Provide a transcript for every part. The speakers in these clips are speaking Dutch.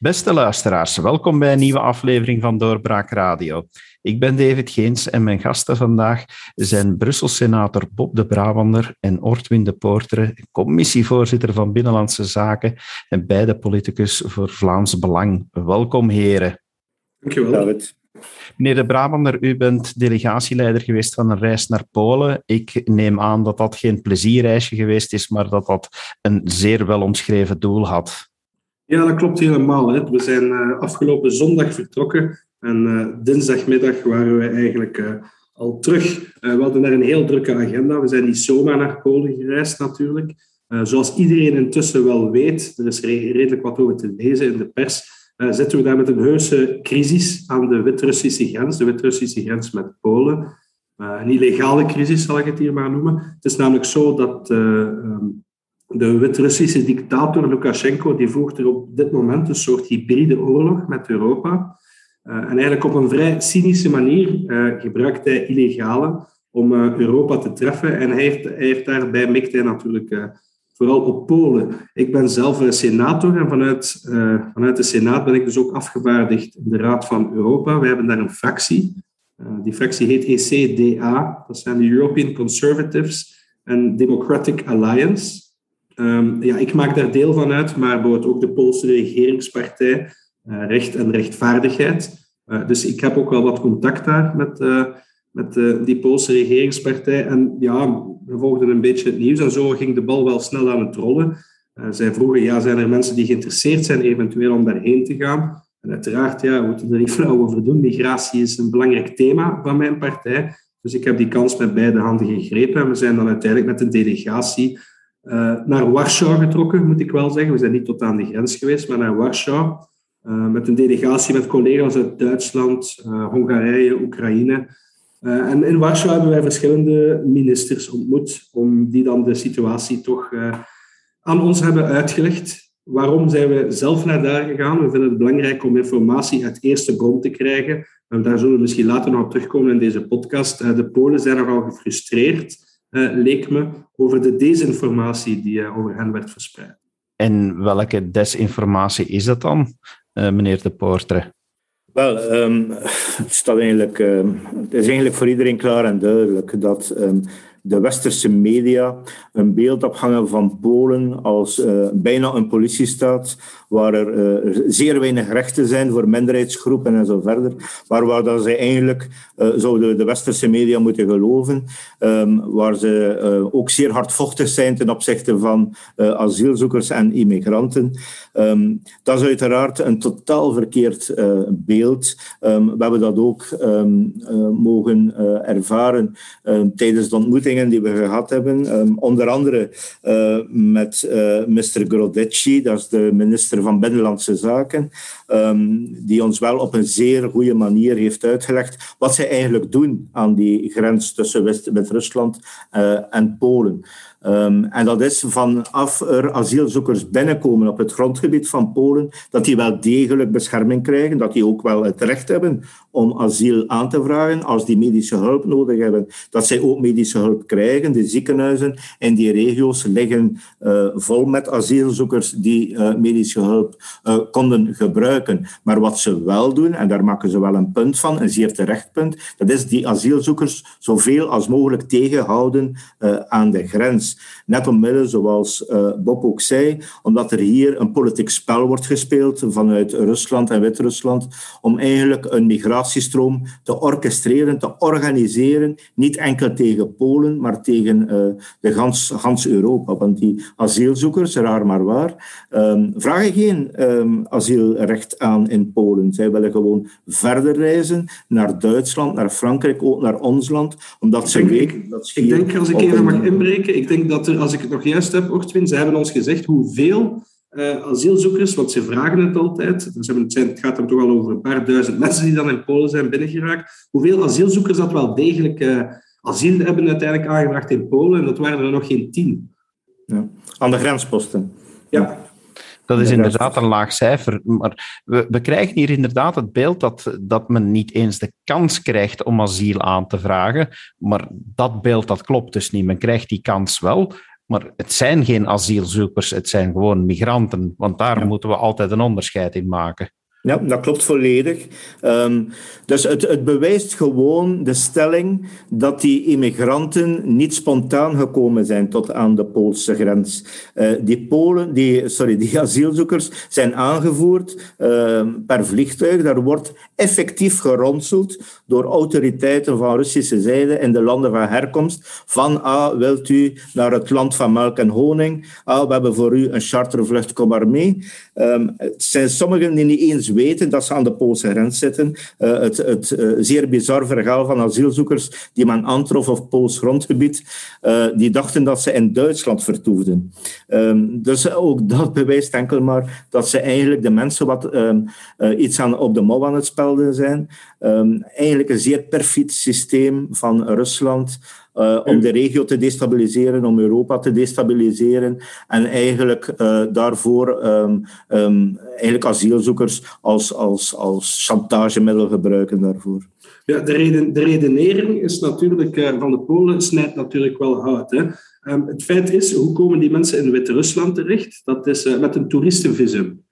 Beste luisteraars, welkom bij een nieuwe aflevering van Doorbraak Radio. Ik ben David Geens en mijn gasten vandaag zijn Brussel-senator Bob de Brabander en Ortwin de Poortere, commissievoorzitter van Binnenlandse Zaken en beide politicus voor Vlaams Belang. Welkom, heren. Dankjewel. David. Meneer de Brabander, u bent delegatieleider geweest van een reis naar Polen. Ik neem aan dat dat geen plezierreisje geweest is, maar dat dat een zeer wel omschreven doel had. Ja, dat klopt helemaal. Hè. We zijn uh, afgelopen zondag vertrokken en uh, dinsdagmiddag waren we eigenlijk uh, al terug. we hadden daar een heel drukke agenda. We zijn niet zomaar naar Polen gereisd natuurlijk. zoals iedereen intussen wel weet, er is redelijk wat over te lezen in de pers, zitten we daar met een heuse crisis aan de Wit-Russische grens, de Wit-Russische grens met Polen. een illegale crisis zal ik het hier maar noemen. Het is namelijk zo dat um, de Wit-Russische dictator Lukashenko die voert er op dit moment een soort hybride oorlog met Europa. Uh, en eigenlijk op een vrij cynische manier uh, gebruikt hij illegale om uh, Europa te treffen. En hij heeft, hij daarbij mikt hij natuurlijk vooral op Polen. Ik ben zelf senator en vanuit, vanuit de Senaat ben ik dus ook afgevaardigd in de Raad van Europa. We hebben daar een fractie. die fractie heet ECDA. Dat zijn de European Conservatives and Democratic Alliance. Um, ja, ik maak daar deel van uit, maar bijvoorbeeld ook de Poolse regeringspartij uh, Recht en Rechtvaardigheid. Uh, dus ik heb ook wel wat contact daar met, uh, met die Poolse regeringspartij. En ja, we volgden een beetje het nieuws en zo ging de bal wel snel aan het rollen. zij vroegen, ja, zijn er mensen die geïnteresseerd zijn eventueel om daarheen te gaan? En uiteraard, ja, we moeten er niet flauw over doen. Migratie is een belangrijk thema van mijn partij. Dus ik heb die kans met beide handen gegrepen. En we zijn dan uiteindelijk met een delegatie uh, naar Warschau getrokken, moet ik wel zeggen. We zijn niet tot aan de grens geweest, maar naar Warschau. Uh, met een delegatie met collega's uit Duitsland, uh, Hongarije, Oekraïne. en in Warschau hebben wij verschillende ministers ontmoet, om die dan de situatie toch aan ons hebben uitgelegd. Waarom zijn we zelf naar daar gegaan? We vinden het belangrijk om informatie uit eerste bron te krijgen. En daar zullen we misschien later nog op terugkomen in deze podcast. de Polen zijn nogal gefrustreerd leek me, over de desinformatie die uh, over hen werd verspreid. En welke desinformatie is dat dan, uh, meneer De Poortre? Wel, um, het, staat eigenlijk, um, het is eigenlijk voor iedereen klaar en duidelijk dat um, de westerse media een beeld ophangen van Polen als uh, bijna een politiestaat, waar er uh, zeer weinig rechten zijn voor minderheidsgroepen en zo verder, maar waar dat ze eigenlijk uh, zouden de westerse media moeten geloven, um, waar ze ook zeer hardvochtig zijn ten opzichte van asielzoekers en immigranten. Um, dat is uiteraard een totaal verkeerd beeld. Um, we hebben dat ook mogen ervaren tijdens de ontmoetingen die we gehad hebben, onder andere met Mr. Grodecci, dat is de minister van Binnenlandse Zaken, ehm, die ons wel op een zeer goede manier heeft uitgelegd wat zij eigenlijk doen aan die grens tussen Wit-Rusland uh, en Polen. Um, en dat is vanaf er asielzoekers binnenkomen op het grondgebied van Polen, dat die wel degelijk bescherming krijgen, dat die ook wel het recht hebben om asiel aan te vragen als die medische hulp nodig hebben, dat zij ook medische hulp krijgen. De ziekenhuizen in die regio's liggen uh, vol met asielzoekers die uh, medische hulp uh, konden gebruiken. Maar wat ze wel doen, en daar maken ze wel een punt van, een zeer terecht punt, dat is die asielzoekers zoveel als mogelijk tegenhouden aan de grens. Net omwille, zoals Bob ook zei, omdat er hier een politiek spel wordt gespeeld vanuit Rusland en Wit-Rusland, om eigenlijk een migratiestroom te orchestreren, te organiseren, niet enkel tegen Polen, maar tegen uh, de gans, gans Europa. Want die asielzoekers, raar maar waar, um, vragen geen um, asielrecht aan in Polen. Zij willen gewoon verder reizen naar Duitsland, naar Frankrijk, ook naar ons land, omdat ze weten dat ze Ik denk, als ik even mag inbreken, ik denk denk dat er, als ik het nog juist heb, Ortwin, ze hebben ons gezegd hoeveel asielzoekers, want ze vragen het altijd, dus het, zijn, het gaat er toch al over een paar duizend mensen die dan in Polen zijn binnengeraakt, hoeveel asielzoekers dat wel degelijk uh, asiel hebben uiteindelijk aangebracht in Polen, en dat waren er nog geen tien. Ja. Aan de grensposten. Ja. Dat is inderdaad een laag cijfer. Maar we, we, krijgen hier inderdaad het beeld dat, dat men niet eens de kans krijgt om asiel aan te vragen. Maar dat beeld dat klopt dus niet. Men krijgt die kans wel, Maar het zijn geen asielzoekers, het zijn gewoon migranten. Want daar moeten we altijd een onderscheid in maken. Ja, dat klopt volledig. Um, dus het, het bewijst gewoon de stelling dat die immigranten niet spontaan gekomen zijn tot aan de Poolse grens. Uh, die, Polen, die, sorry, die asielzoekers zijn aangevoerd uh, per vliegtuig. Daar wordt effectief geronseld door autoriteiten van Russische zijde in de landen van herkomst. Van, ah, wilt u naar het land van melk en honing? Ah, we hebben voor u een chartervlucht, kom maar mee. Um, zijn sommigen die niet eens weten dat ze aan de Poolse grens zitten. Uh, het het uh, zeer bizar verhaal van asielzoekers die men aantrof op Pools grondgebied, uh, die dachten dat ze in Duitsland vertoefden. Um, dus ook dat bewijst enkel maar dat ze eigenlijk de mensen wat um, iets aan, op de mouw aan het spelden zijn. Um, eigenlijk een zeer perfid systeem van Rusland uh, om de regio te destabiliseren, om Europa te destabiliseren en eigenlijk uh, daarvoor um, um, eigenlijk asielzoekers als, als, als chantagemiddel gebruiken daarvoor. Ja, de, reden, de redenering is natuurlijk, uh, van de Polen snijdt natuurlijk wel hout. Hè. Um, het feit is, hoe komen die mensen in Wit-Rusland terecht? Dat is met een toeristenvisum.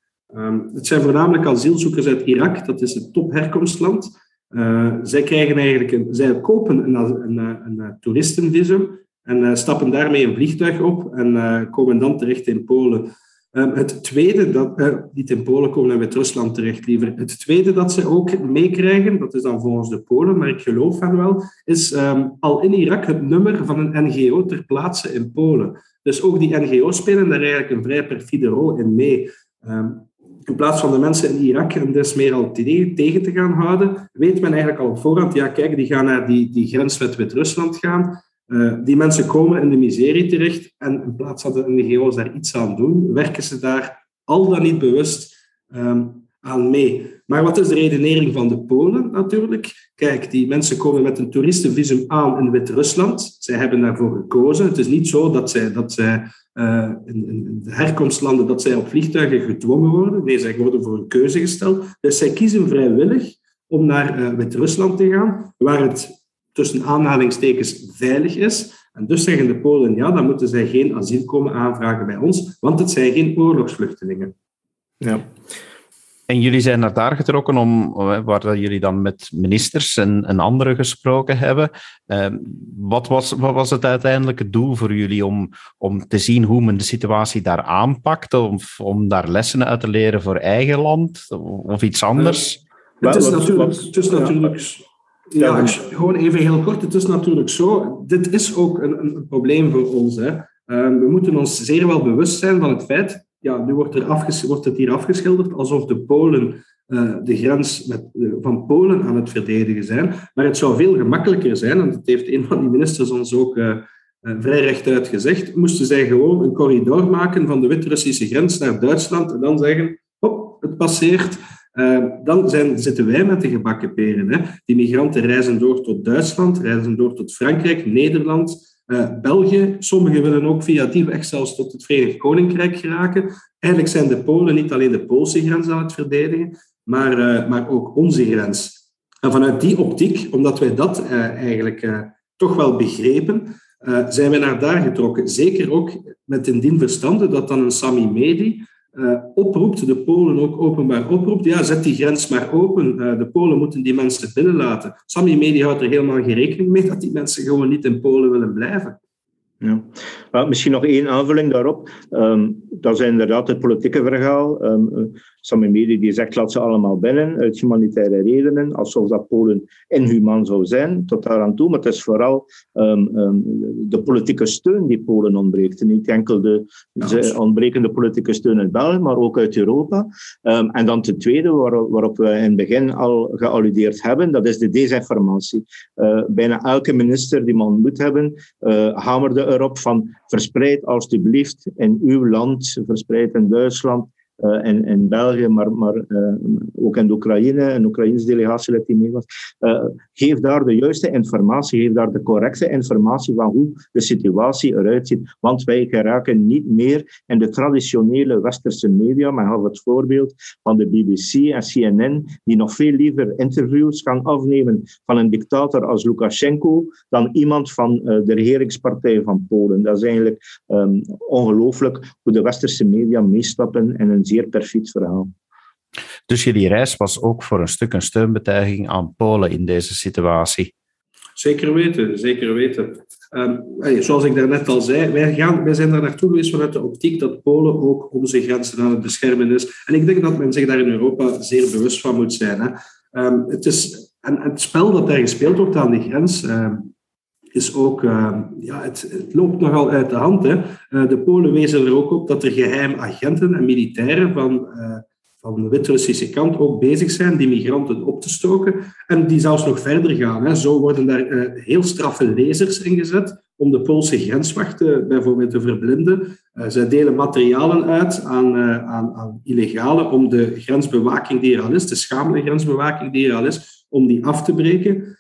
het zijn voornamelijk asielzoekers uit Irak, dat is het topherkomstland. Uh, zij krijgen eigenlijk een, kopen een, een, een, een toeristenvisum en stappen daarmee een vliegtuig op en komen dan terecht in Polen. het tweede, dat, niet in Polen komen en Wit-Rusland terecht liever. Het tweede dat ze ook meekrijgen, dat is dan volgens de Polen, maar ik geloof van wel, is um, al in Irak het nummer van een NGO ter plaatse in Polen. Dus ook die NGO's spelen daar eigenlijk een vrij perfide rol in mee. Um, in plaats van de mensen in Irak en dus meer al tegen te gaan houden, weet men eigenlijk al op voorhand, ja kijk, die gaan naar die, die grens met Wit-Rusland gaan. Uh, die mensen komen in de miserie terecht en in plaats van de NGO's daar iets aan doen, werken ze daar al dan niet bewust um, mee. Maar wat is de redenering van de Polen natuurlijk? Kijk, die mensen komen met een toeristenvisum aan in Wit-Rusland. Zij hebben daarvoor gekozen. Het is niet zo dat zij, dat zij uh, in, in, de herkomstlanden dat zij op vliegtuigen gedwongen worden. Nee, zij worden voor een keuze gesteld. Dus zij kiezen vrijwillig om naar uh, Wit-Rusland te gaan, waar het tussen aanhalingstekens veilig is. En dus zeggen de Polen, ja, dan moeten zij geen asiel komen aanvragen bij ons, want het zijn geen oorlogsvluchtelingen. Ja. En jullie zijn naar daar getrokken om, eh, waar jullie dan met ministers en, en anderen gesproken hebben. Uh, wat, was, wat was het uiteindelijke doel voor jullie om, om te zien hoe men de situatie daar aanpakt? Of om daar lessen uit te leren voor eigen land of iets anders? Uh, het is natuurlijk, het is natuurlijk ja, gewoon even heel kort. Het is natuurlijk zo, dit is ook een, een probleem voor ons. Hè. Ehm, we moeten ons zeer wel bewust zijn van het feit ja, nu wordt, er wordt het hier afgeschilderd alsof de Polen uh, de grens met, uh, van Polen aan het verdedigen zijn. Maar het zou veel gemakkelijker zijn, en dat heeft een van die ministers ons ook uh, vrij rechtuit gezegd, moesten zij gewoon een corridor maken van de Wit-Russische grens naar Duitsland en dan zeggen, hop, het passeert. dan zitten wij met de gebakken peren. Hè. Die migranten reizen door tot Duitsland, reizen door tot Frankrijk, Nederland, uh, België, sommigen willen ook via die weg zelfs tot het Verenigd Koninkrijk geraken. Eigenlijk zijn de Polen niet alleen de Poolse grens aan het verdedigen, maar, uh, maar ook onze grens. En vanuit die optiek, omdat wij dat uh, eigenlijk toch wel begrepen, zijn wij naar daar getrokken. Zeker ook met in dien verstande dat dan een Sami Medi uh, oproept, de Polen ook openbaar oproept, ja, zet die grens maar open. Uh, de Polen moeten die mensen binnenlaten. Sami Media houdt er helemaal geen rekening mee dat die mensen gewoon niet in Polen willen blijven. Ja. Maar misschien nog één aanvulling daarop. Um, dat is inderdaad het politieke verhaal. Um, Sammy Medi die zegt laat ze allemaal binnen uit humanitaire redenen, alsof dat Polen inhumaan zou zijn, tot daar aan toe. Maar het is vooral um, de politieke steun die Polen ontbreekt. Niet enkel de, de ontbrekende politieke steun uit België, maar ook uit Europa. en dan ten tweede, waar, waarop we in het begin al gealludeerd hebben, dat is de desinformatie. Uh, bijna elke minister die we ontmoet hebben, uh, hamerde erop van verspreid alstublieft in uw land, verspreid in Duitsland, uh, in, in België, maar, maar uh, ook in de Oekraïne, een Oekraïnse delegatie die mee was. Uh, geef daar de juiste informatie, geef daar de correcte informatie van hoe de situatie eruit ziet. Want wij geraken niet meer in de traditionele westerse media. Maar gaf het voorbeeld van de BBC en CNN, die nog veel liever interviews gaan afnemen van een dictator als Lukashenko dan iemand van de regeringspartij van Polen. Dat is eigenlijk um, ongelooflijk hoe de westerse media meestappen in een zeer perfect verhaal. Dus jullie reis was ook voor een stuk een steunbetuiging aan Polen in deze situatie? Zeker weten, zeker weten. Um, zoals ik daarnet al zei, wij, gaan, wij zijn daar naartoe geweest vanuit de optiek dat Polen ook onze grenzen aan het beschermen is. En ik denk dat men zich daar in Europa zeer bewust van moet zijn. Hè. Um, het is, en, het spel dat daar gespeeld wordt aan die grens, um, is ook, uh, ja, het, het, loopt nogal uit de hand. Hè. Uh, de Polen wezen er ook op dat er geheim agenten en militairen van, uh, van de Wit-Russische kant ook bezig zijn die migranten op te stoken. En die zelfs nog verder gaan. Hè. Zo worden daar heel straffe lasers ingezet om de Poolse grenswachten bijvoorbeeld te verblinden. zij delen materialen uit aan, aan, aan illegalen om de grensbewaking die er al is, de schamele grensbewaking die er al is, om die af te breken.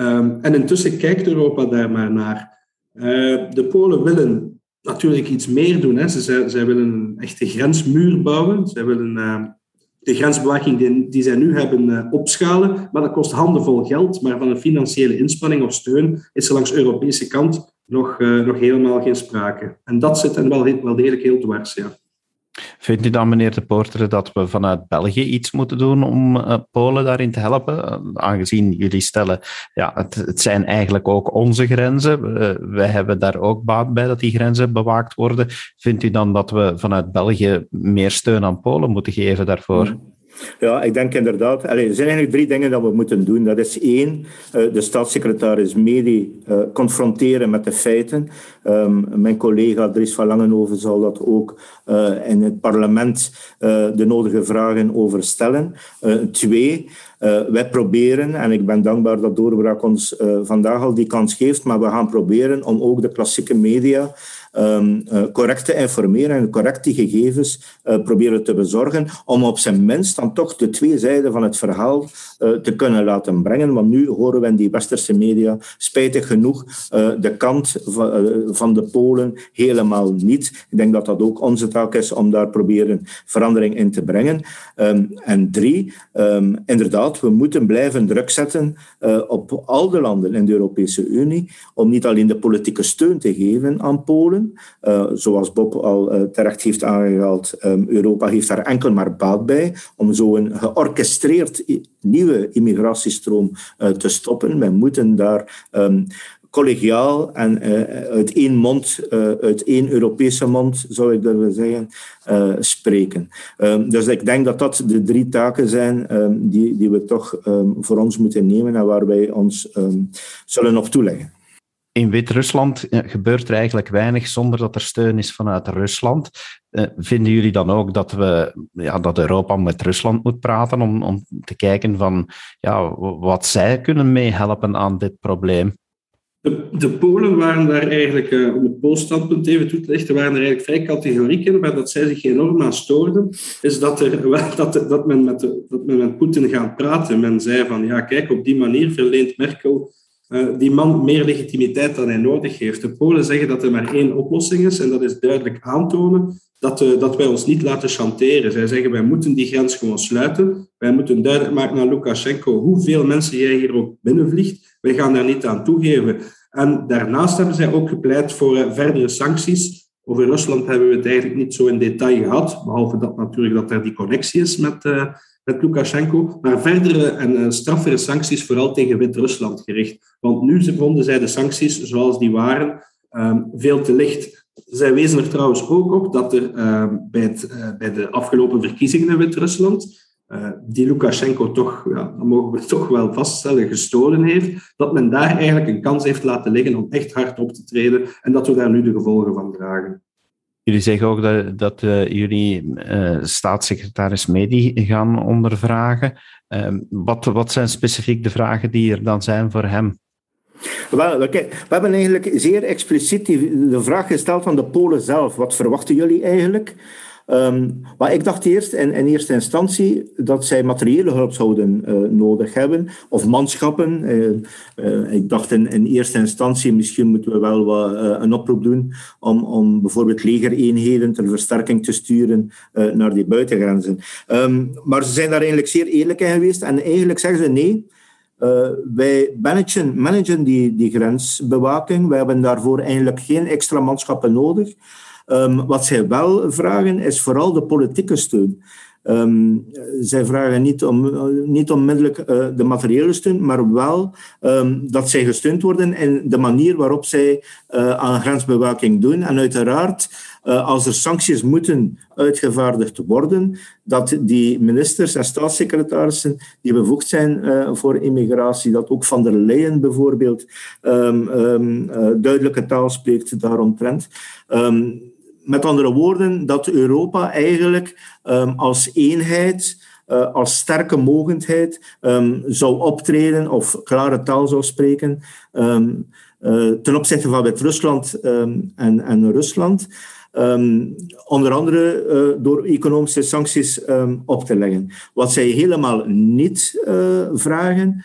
Um, en intussen kijkt Europa daar maar naar. Uh, de Polen willen natuurlijk iets meer doen. Hè. Ze, zij willen een echte grensmuur bouwen. Zij willen uh, de grensbewaking die, die zij nu hebben uh, opschalen. Maar dat kost handenvol geld. Maar van een financiële inspanning of steun is er langs de Europese kant nog, nog helemaal geen sprake. En dat zit hen wel, wel degelijk heel dwars, ja. Vindt u dan, meneer de Porter, dat we vanuit België iets moeten doen om uh, Polen daarin te helpen? Uh, aangezien jullie stellen, ja, het, het, zijn eigenlijk ook onze grenzen. Uh, wij hebben daar ook baat bij dat die grenzen bewaakt worden. Vindt u dan dat we vanuit België meer steun aan Polen moeten geven daarvoor? Mm. Ja, ik denk inderdaad. Er zijn eigenlijk drie dingen dat we moeten doen. Dat is één, uh, de staatssecretaris Medi uh, confronteren met de feiten. Um, mijn collega Dries van Langenhoven zal dat ook uh, in het parlement de nodige vragen over stellen. twee, wij proberen, en ik ben dankbaar dat Doorbraak ons vandaag al die kans geeft, maar we gaan proberen om ook de klassieke media um, uh, correct te informeren en correct die gegevens uh, proberen te bezorgen, om op zijn minst dan toch de twee zijden van het verhaal uh, te kunnen laten brengen. Want nu horen we in die westerse media spijtig genoeg de kant van, de Polen helemaal niet. Ik denk dat dat ook onze taak is om daar proberen verandering in te brengen. Um, en drie, um, inderdaad, we moeten blijven druk zetten op al de landen in de Europese Unie om niet alleen de politieke steun te geven aan Polen, uh, zoals Bob al uh, terecht heeft aangehaald, um, Europa heeft daar enkel maar baat bij om zo'n georchestreerd nieuwe immigratiestroom uh, te stoppen. Wij moeten daar um, collegiaal en uit één mond, uit één Europese mond, zou ik willen zeggen, spreken. Um, dus ik denk dat dat de drie taken zijn die, die we toch voor ons moeten nemen en waar wij ons zullen op toeleggen in Wit-Rusland gebeurt er eigenlijk weinig zonder dat er steun is vanuit Rusland. Uh, vinden jullie dan ook dat, we, ja, dat Europa met Rusland moet praten om, om te kijken van ja, wat zij kunnen meehelpen aan dit probleem? De, de, Polen waren daar eigenlijk, uh, om het Pools standpunt even toe te lichten, waren er eigenlijk vrij categoriek in, dat zij zich enorm aan stoorden, is dat, er, dat, dat men met, dat men met Poetin gaat praten. Men zei van, ja kijk, op die manier verleent Merkel die man meer legitimiteit dan hij nodig heeft. De Polen zeggen dat er maar één oplossing is en dat is duidelijk aantonen dat, uh, dat wij ons niet laten chanteren. Zij zeggen wij moeten die grens gewoon sluiten. Wij moeten duidelijk maken aan Lukashenko hoeveel mensen jij hier ook binnenvliegt. Wij gaan daar niet aan toegeven. En daarnaast hebben zij ook gepleit voor uh, verdere sancties. Over Rusland hebben we het eigenlijk niet zo in detail gehad, behalve dat natuurlijk dat er die connectie is met, met Lukashenko, maar verdere en uh, straffere sancties vooral tegen Wit-Rusland gericht. Want nu vonden zij de sancties zoals die waren um, veel te licht. Zij wezen er trouwens ook op dat er uh, bij, het, uh, bij, de afgelopen verkiezingen in Wit-Rusland, die Lukashenko toch, ja, dat mogen we toch wel vaststellen, gestolen heeft, dat men daar eigenlijk een kans heeft laten liggen om echt hard op te treden en dat we daar nu de gevolgen van dragen. Jullie zeggen ook dat, dat uh, jullie uh, staatssecretaris Medi gaan ondervragen. Uh, wat, wat zijn specifiek de vragen die er dan zijn voor hem? Wel, we hebben eigenlijk zeer expliciet de vraag gesteld aan de Polen zelf. Wat verwachten jullie eigenlijk? Um, maar ik dacht eerst in, in, eerste instantie dat zij materiële hulp zouden uh, nodig hebben, of manschappen. Uh, uh, ik dacht in, in, eerste instantie misschien moeten we wel wat, een oproep doen om, om bijvoorbeeld legereenheden ter versterking te sturen naar die buitengrenzen. Um, maar ze zijn daar eigenlijk zeer eerlijk in geweest en eigenlijk zeggen ze nee. wij managen, managen die, die grensbewaking. Wij hebben daarvoor eigenlijk geen extra manschappen nodig. Um, wat zij wel vragen is vooral de politieke steun. Um, zij vragen niet, om, niet onmiddellijk uh, de materiële steun, maar wel um, dat zij gesteund worden in de manier waarop zij uh, aan grensbewaking doen. En uiteraard, als er sancties moeten uitgevaardigd worden, dat die ministers en staatssecretarissen die bevoegd zijn voor immigratie, dat ook Van der Leyen bijvoorbeeld duidelijke taal spreekt daaromtrent. Um, met andere woorden, dat Europa eigenlijk um, als eenheid, uh, als sterke mogendheid um, zou optreden of klare taal zou spreken um, uh, ten opzichte van Wit-Rusland en, en Rusland. Onder andere uh, door economische sancties op te leggen. Wat zij helemaal niet vragen,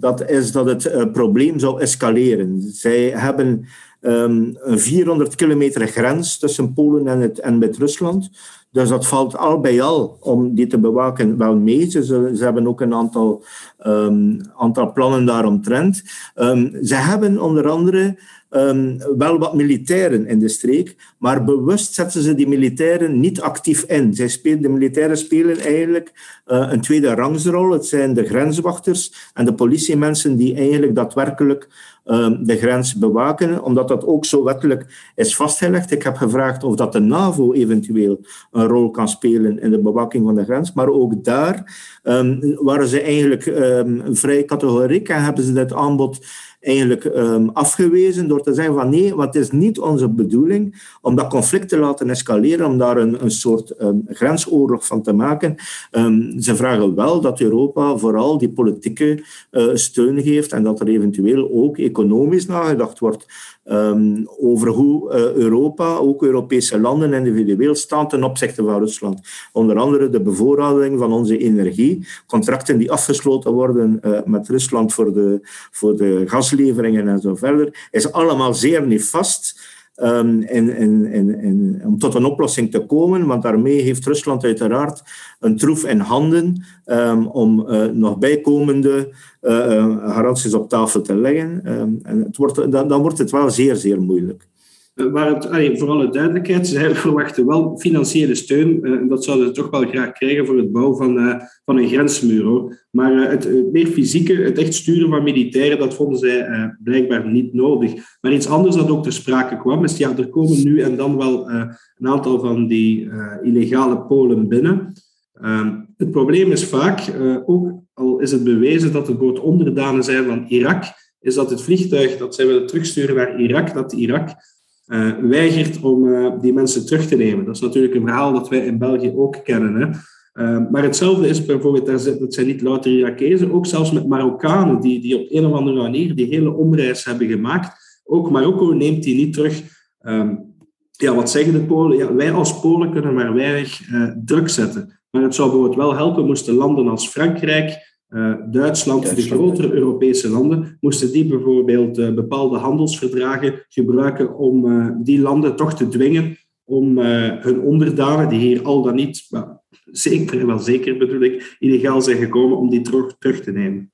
dat is dat het probleem zou escaleren. Zij hebben um, een 400 kilometer grens tussen Polen en, het, en met Rusland. Dus dat valt al bij al om die te bewaken wel mee. Ze, ze hebben ook een aantal, um, aantal plannen daaromtrent. Um, ze hebben onder andere wel wat militairen in de streek, maar bewust zetten ze die militairen niet actief in. Zij spelen, de militairen spelen eigenlijk uh, een tweede rangsrol. Het zijn de grenswachters en de politiemensen die eigenlijk daadwerkelijk de grens bewaken, omdat dat ook zo wettelijk is vastgelegd. Ik heb gevraagd of dat de NAVO eventueel een rol kan spelen in de bewaking van de grens, maar ook daar um, waren ze eigenlijk um, vrij categoriek en hebben ze dit aanbod eigenlijk um, afgewezen door te zeggen van nee, wat is niet onze bedoeling om dat conflict te laten escaleren, om daar een, een soort um, grensoorlog van te maken. Um, ze vragen wel dat Europa vooral die politieke uh, steun geeft en dat er eventueel ook economisch nagedacht wordt over hoe uh, Europa, ook Europese landen individueel staan ten opzichte van Rusland. Onder andere de bevoorrading van onze energie, contracten die afgesloten worden uh, met Rusland voor de, voor de gasleveringen en zo verder, is allemaal zeer nefast. Um, om tot een oplossing te komen, want daarmee heeft Rusland uiteraard een troef in handen um, om uh, nog bijkomende uh, garanties op tafel te leggen. Um, en het wordt, dan, dan wordt het wel zeer, zeer moeilijk. Waar het, voor alle duidelijkheid, ze verwachten wel financiële steun. en dat zouden ze toch wel graag krijgen voor het bouwen van, van een grensmuur. Maar het, meer fysieke, het echt sturen van militairen, dat vonden zij blijkbaar niet nodig. Maar iets anders dat ook ter sprake kwam, is ja, er komen nu en dan wel een aantal van die illegale Polen binnen. Ehm, het probleem is vaak, ook al is het bewezen dat het boot onderdanen zijn van Irak, is dat het vliegtuig dat zij willen terugsturen naar Irak, dat Irak uh, weigert om uh, die mensen terug te nemen. Dat is natuurlijk een verhaal dat wij in België ook kennen. Hè. Ehm, maar hetzelfde is bijvoorbeeld, dat zijn niet louter Irakezen, ook zelfs met Marokkanen, die, die op een of andere manier die hele omreis hebben gemaakt. Ook Marokko neemt die niet terug. Um, ja, wat zeggen de Polen? Ja, wij als Polen kunnen maar weinig druk zetten. Maar het zou bijvoorbeeld wel helpen moesten landen als Frankrijk, uh, Duitsland, de grotere Europese landen, moesten die bijvoorbeeld uh, bepaalde handelsverdragen gebruiken om uh, die landen toch te dwingen om hun onderdanen, die hier al dan niet, zeker, wel zeker bedoel ik, illegaal zijn gekomen, om die terug, terug te nemen.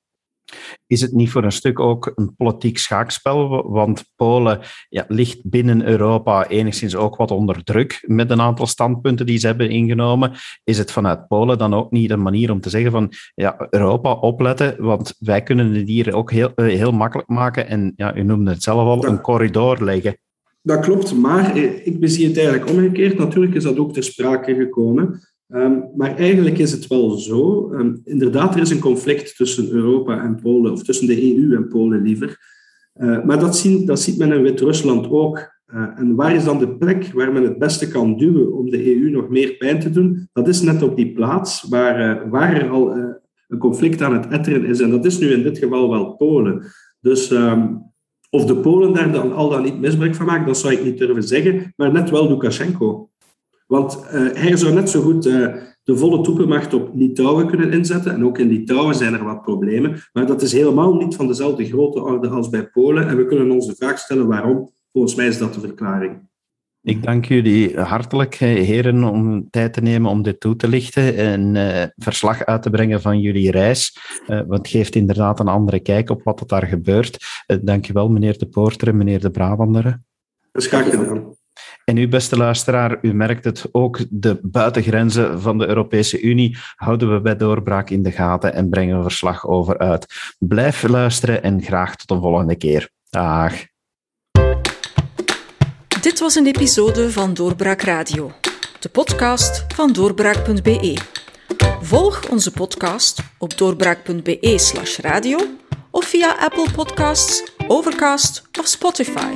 Is het niet voor een stuk ook een politiek schaakspel? Want Polen ja, ligt binnen Europa enigszins ook wat onder druk met een aantal standpunten die ze hebben ingenomen. Is het vanuit Polen dan ook niet een manier om te zeggen van ja, Europa opletten, want wij kunnen het hier ook heel, eh, heel makkelijk maken en ja, u noemde het zelf al, een corridor leggen. Dat klopt, maar ik bezie het eigenlijk omgekeerd. Natuurlijk is dat ook ter sprake gekomen. Um, maar eigenlijk is het wel zo. Um, inderdaad, er is een conflict tussen Europa en Polen, of tussen de EU en Polen liever. Uh, maar dat, zien, dat ziet men in Wit-Rusland ook. Uh, en waar is dan de plek waar men het beste kan duwen om de EU nog meer pijn te doen? Dat is net op die plaats waar, uh, waar er al een conflict aan het etteren is. En dat is nu in dit geval wel Polen. Dus um, of de Polen daar dan al dan niet misbruik van maken, dat zou ik niet durven zeggen. Maar net wel Lukashenko. Want hij zou net zo goed de volle troepenmacht op Litouwen kunnen inzetten. En ook in Litouwen zijn er wat problemen. Maar dat is helemaal niet van dezelfde grote orde als bij Polen. En we kunnen ons de vraag stellen waarom. Volgens mij is dat de verklaring. Ik dank jullie hartelijk, heren, om tijd te nemen om dit toe te lichten en uh, verslag uit te brengen van jullie reis. Uh, want het geeft inderdaad een andere kijk op wat er daar gebeurt. Uh, dank je wel, meneer De Poorter en meneer De Brabander. Dat is graag gedaan. En u, beste luisteraar, u merkt het ook, de buitengrenzen van de Europese Unie houden we bij doorbraak in de gaten en brengen we verslag over uit. Blijf luisteren en graag tot een volgende keer. Dag. Dit was een episode van Doorbraak Radio, de podcast van doorbraak.be. Volg onze podcast op doorbraak.be/slash radio of via Apple Podcasts, Overcast of Spotify.